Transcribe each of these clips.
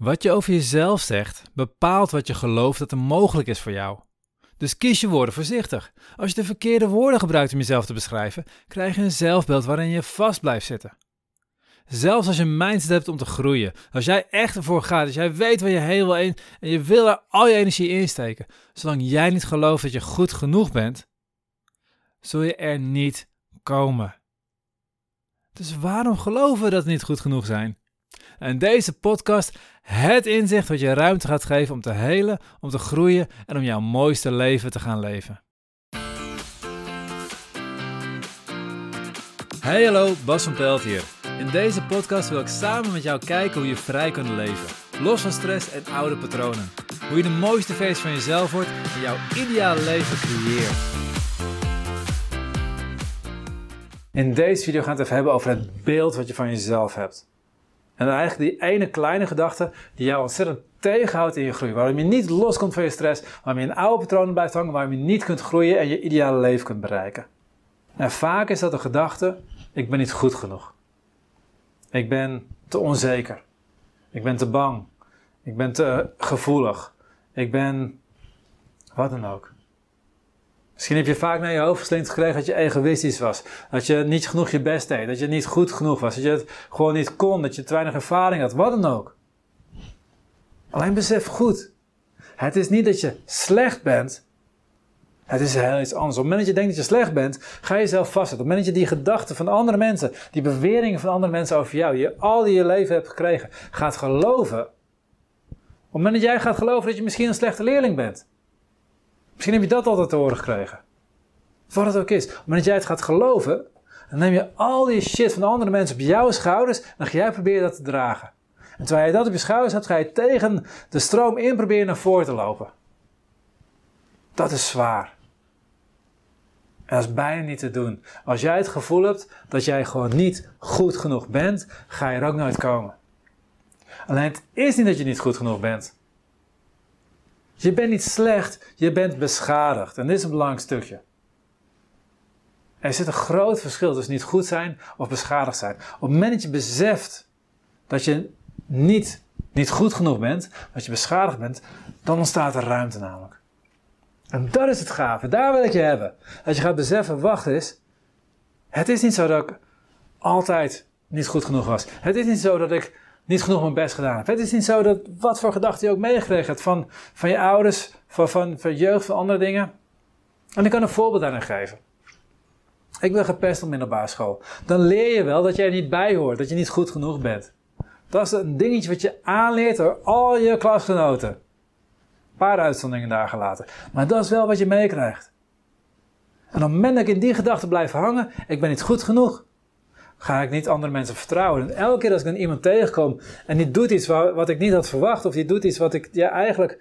Wat je over jezelf zegt, bepaalt wat je gelooft dat er mogelijk is voor jou. Dus kies je woorden voorzichtig. Als je de verkeerde woorden gebruikt om jezelf te beschrijven, krijg je een zelfbeeld waarin je vast blijft zitten. Zelfs als je een mindset hebt om te groeien, als jij echt ervoor gaat, als jij weet waar je heen wil en je wil er al je energie in steken, zolang jij niet gelooft dat je goed genoeg bent, zul je er niet komen. Dus waarom geloven we dat we niet goed genoeg zijn? En deze podcast het inzicht wat je ruimte gaat geven om te helen, om te groeien en om jouw mooiste leven te gaan leven. Hey hallo, Bas van Pelt hier. In deze podcast wil ik samen met jou kijken hoe je vrij kunt leven. Los van stress en oude patronen. Hoe je de mooiste versie van jezelf wordt en jouw ideale leven creëert. In deze video gaan we het even hebben over het beeld wat je van jezelf hebt. En dan eigenlijk die ene kleine gedachte die jou ontzettend tegenhoudt in je groei. Waarom je niet loskomt van je stress, waarom je in oude patronen blijft hangen, waarom je niet kunt groeien en je ideale leven kunt bereiken. En vaak is dat een gedachte, ik ben niet goed genoeg. Ik ben te onzeker. Ik ben te bang. Ik ben te gevoelig. Ik ben wat dan ook. Misschien heb je vaak naar je hoofd geslingerd gekregen dat je egoïstisch was. Dat je niet genoeg je best deed. Dat je niet goed genoeg was. Dat je het gewoon niet kon. Dat je te weinig ervaring had. Wat dan ook. Alleen besef goed. Het is niet dat je slecht bent. Het is heel iets anders. Op het moment dat je denkt dat je slecht bent, ga je jezelf vastzetten. Op het moment dat je die gedachten van andere mensen, die beweringen van andere mensen over jou, die je al die je leven hebt gekregen, gaat geloven. Op het moment dat jij gaat geloven dat je misschien een slechte leerling bent. Misschien heb je dat altijd te horen gekregen. Wat het ook is. Maar als jij het gaat geloven, dan neem je al die shit van de andere mensen op jouw schouders en dan ga jij proberen dat te dragen. En terwijl je dat op je schouders hebt, ga je tegen de stroom in proberen naar voren te lopen. Dat is zwaar. En dat is bijna niet te doen. Als jij het gevoel hebt dat jij gewoon niet goed genoeg bent, ga je er ook nooit komen. Alleen het is niet dat je niet goed genoeg bent. Je bent niet slecht, je bent beschadigd. En dit is een belangrijk stukje. Er zit een groot verschil tussen niet goed zijn of beschadigd zijn. Op het moment dat je beseft dat je niet, niet goed genoeg bent, dat je beschadigd bent, dan ontstaat er ruimte namelijk. En dat is het gave, daar wil ik je hebben. Dat je gaat beseffen, wacht eens, het is niet zo dat ik altijd niet goed genoeg was. Het is niet zo dat ik niet genoeg mijn best gedaan. Het is niet zo dat wat voor gedachten je ook meegekregen hebt van, van je ouders, van, van, van jeugd, van andere dingen. En ik kan een voorbeeld daarin geven. Ik ben gepest op middelbare school. Dan leer je wel dat jij er niet bij hoort, dat je niet goed genoeg bent. Dat is een dingetje wat je aanleert door al je klasgenoten. Een paar uitzonderingen daar gelaten. Maar dat is wel wat je meekrijgt. En op het moment dat ik in die gedachten blijf hangen, ik ben niet goed genoeg, ga ik niet andere mensen vertrouwen. En elke keer als ik dan iemand tegenkom en die doet iets wat, ik niet had verwacht, of die doet iets wat ik ja, eigenlijk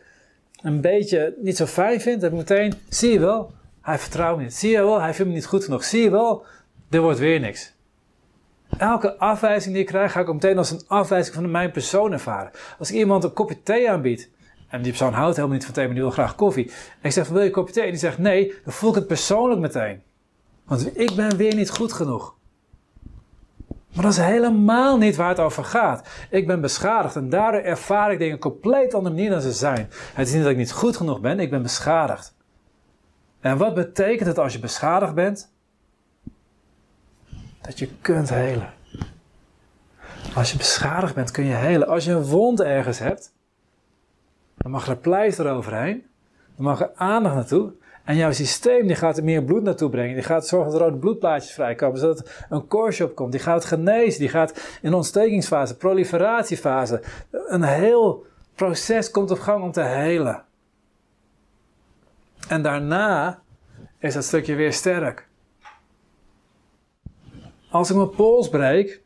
een beetje niet zo fijn vind, dan meteen, zie je wel, hij vertrouwt me niet. Zie je wel, hij vindt me niet goed genoeg. Zie je wel, er wordt weer niks. Elke afwijzing die ik krijg, ga ik meteen als een afwijzing van mijn persoon ervaren. Als ik iemand een kopje thee aanbied, en die persoon houdt helemaal niet van thee, maar die wil graag koffie. En ik zeg wil je een kopje thee? En die zegt nee, dan voel ik het persoonlijk meteen. Want ik ben weer niet goed genoeg. Maar dat is helemaal niet waar het over gaat. Ik ben beschadigd en daardoor ervaar ik dingen compleet andere manier dan ze zijn. Het is niet dat ik niet goed genoeg ben, ik ben beschadigd. En wat betekent het als je beschadigd bent? Dat je kunt helen. Als je beschadigd bent, kun je helen. Als je een wond ergens hebt, dan mag er pleister overheen. Dan mag er aandacht naartoe. En jouw systeem die gaat er meer bloed naartoe brengen. Die gaat zorgen dat rode bloedplaatjes vrijkomen. Zodat er een korsje opkomt. Die gaat genezen. Die gaat in ontstekingsfase, proliferatiefase. Een heel proces komt op gang om te helen. En daarna is dat stukje weer sterk. Als ik mijn pols breek,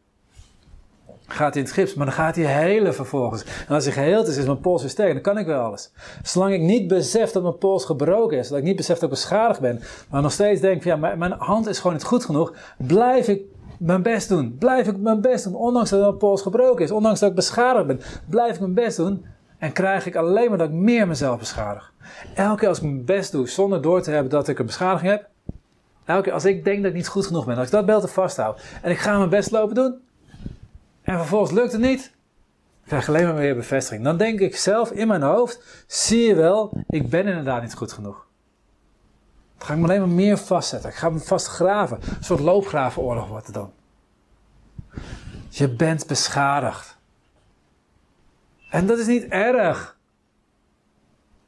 gaat hij in het gips, maar dan gaat hij helen vervolgens. En als hij geheeld is, is mijn pols weer sterk. Dan kan ik wel alles. Zolang ik niet besef dat mijn pols gebroken is, dat ik niet besef dat ik beschadigd ben, maar nog steeds denk van ja, mijn hand is gewoon niet goed genoeg, blijf ik mijn best doen. Blijf ik mijn best doen, ondanks dat mijn pols gebroken is, ondanks dat ik beschadigd ben, blijf ik mijn best doen. En krijg ik alleen maar dat ik meer mezelf beschadig. Elke keer als ik mijn best doe, zonder door te hebben dat ik een beschadiging heb. Elke keer als ik denk dat ik niet goed genoeg ben, als ik dat beeld vasthoud. En ik ga mijn best lopen doen. En vervolgens lukt het niet. Dan krijg ik alleen maar meer bevestiging. Dan denk ik zelf in mijn hoofd, zie je wel, ik ben inderdaad niet goed genoeg. Dan ga ik me alleen maar meer vastzetten. Ik ga me vastgraven. Een soort loopgravenoorlog wordt het dan. Je bent beschadigd. En dat is niet erg.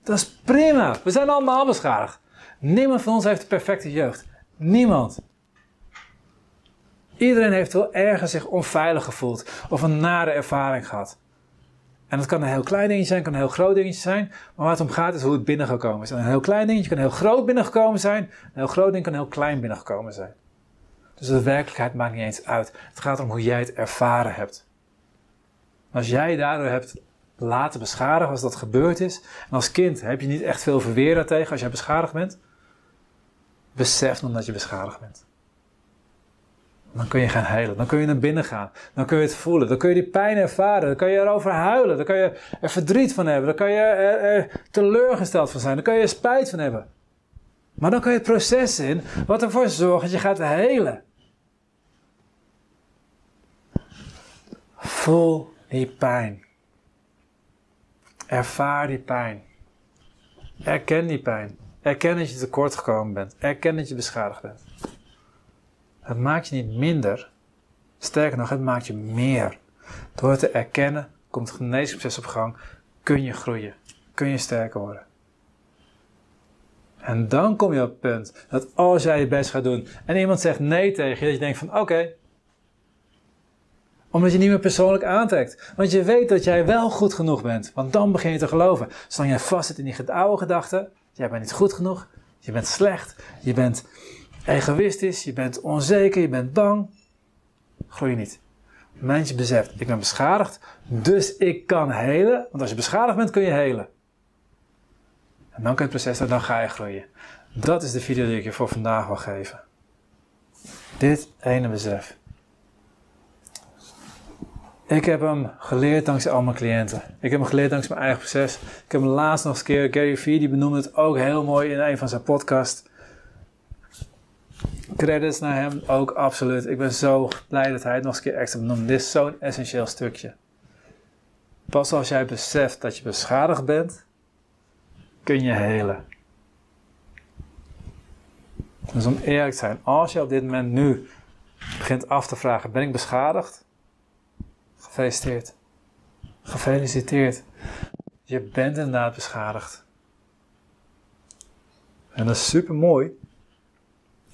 Dat is prima. We zijn allemaal beschadigd. Niemand van ons heeft de perfecte jeugd. Niemand. Iedereen heeft wel ergens zich onveilig gevoeld of een nare ervaring gehad. En dat kan een heel klein dingetje zijn, kan een heel groot dingetje zijn. Maar waar het om gaat is hoe het binnengekomen is. En een heel klein dingetje kan heel groot binnengekomen zijn. Een heel groot ding kan heel klein binnengekomen zijn. Dus de werkelijkheid maakt niet eens uit. Het gaat om hoe jij het ervaren hebt. Als jij daardoor hebt laten beschadigen, als dat gebeurd is. En als kind heb je niet echt veel verweer daartegen als jij beschadigd bent. Besef dan dat je beschadigd bent. Dan kun je gaan heilen. Dan kun je naar binnen gaan. Dan kun je het voelen. Dan kun je die pijn ervaren. Dan kun je erover huilen. Dan kun je er verdriet van hebben. Dan kun je er, teleurgesteld van zijn. Dan kun je er spijt van hebben. Maar dan kun je het proces in wat ervoor zorgt dat je gaat helen. Voel die pijn. Ervaar die pijn. Erken die pijn. Erken dat je tekort gekomen bent. Erken dat je beschadigd bent. Het maakt je niet minder. Sterker nog, het maakt je meer. Door het te erkennen komt het geneesproces op gang. Kun je groeien. Kun je sterker worden. En dan kom je op het punt dat als jij je best gaat doen en iemand zegt nee tegen je, dat je denkt van oké. Omdat je niet meer persoonlijk aantrekt. Want je weet dat jij wel goed genoeg bent. Want dan begin je te geloven. Zolang jij vast zit in die oude gedachten. Jij bent niet goed genoeg. Je bent slecht. Je bent egoïstisch, je bent onzeker, je bent bang, groei je niet. Het moment je beseft, ik ben beschadigd, dus ik kan helen. Want als je beschadigd bent, kun je helen. En dan kun je het proces dan ga je groeien. Dat is de video die ik je voor vandaag wil geven. Dit ene besef. Ik heb hem geleerd dankzij al mijn cliënten. Ik heb hem geleerd dankzij mijn eigen proces. Ik heb hem laatst nog eens een keer, Gary Vee, die benoemde het ook heel mooi in een van zijn podcasts. Credits naar hem ook absoluut. Ik ben zo blij dat hij het nog eens een keer extra benoemt. Dit is zo'n essentieel stukje. Pas als jij beseft dat je beschadigd bent, kun je helen. Dus om eerlijk te zijn, als je op dit moment nu begint af te vragen: ben ik beschadigd? Gefeliciteerd. Gefeliciteerd. Je bent inderdaad beschadigd. En dat is super mooi.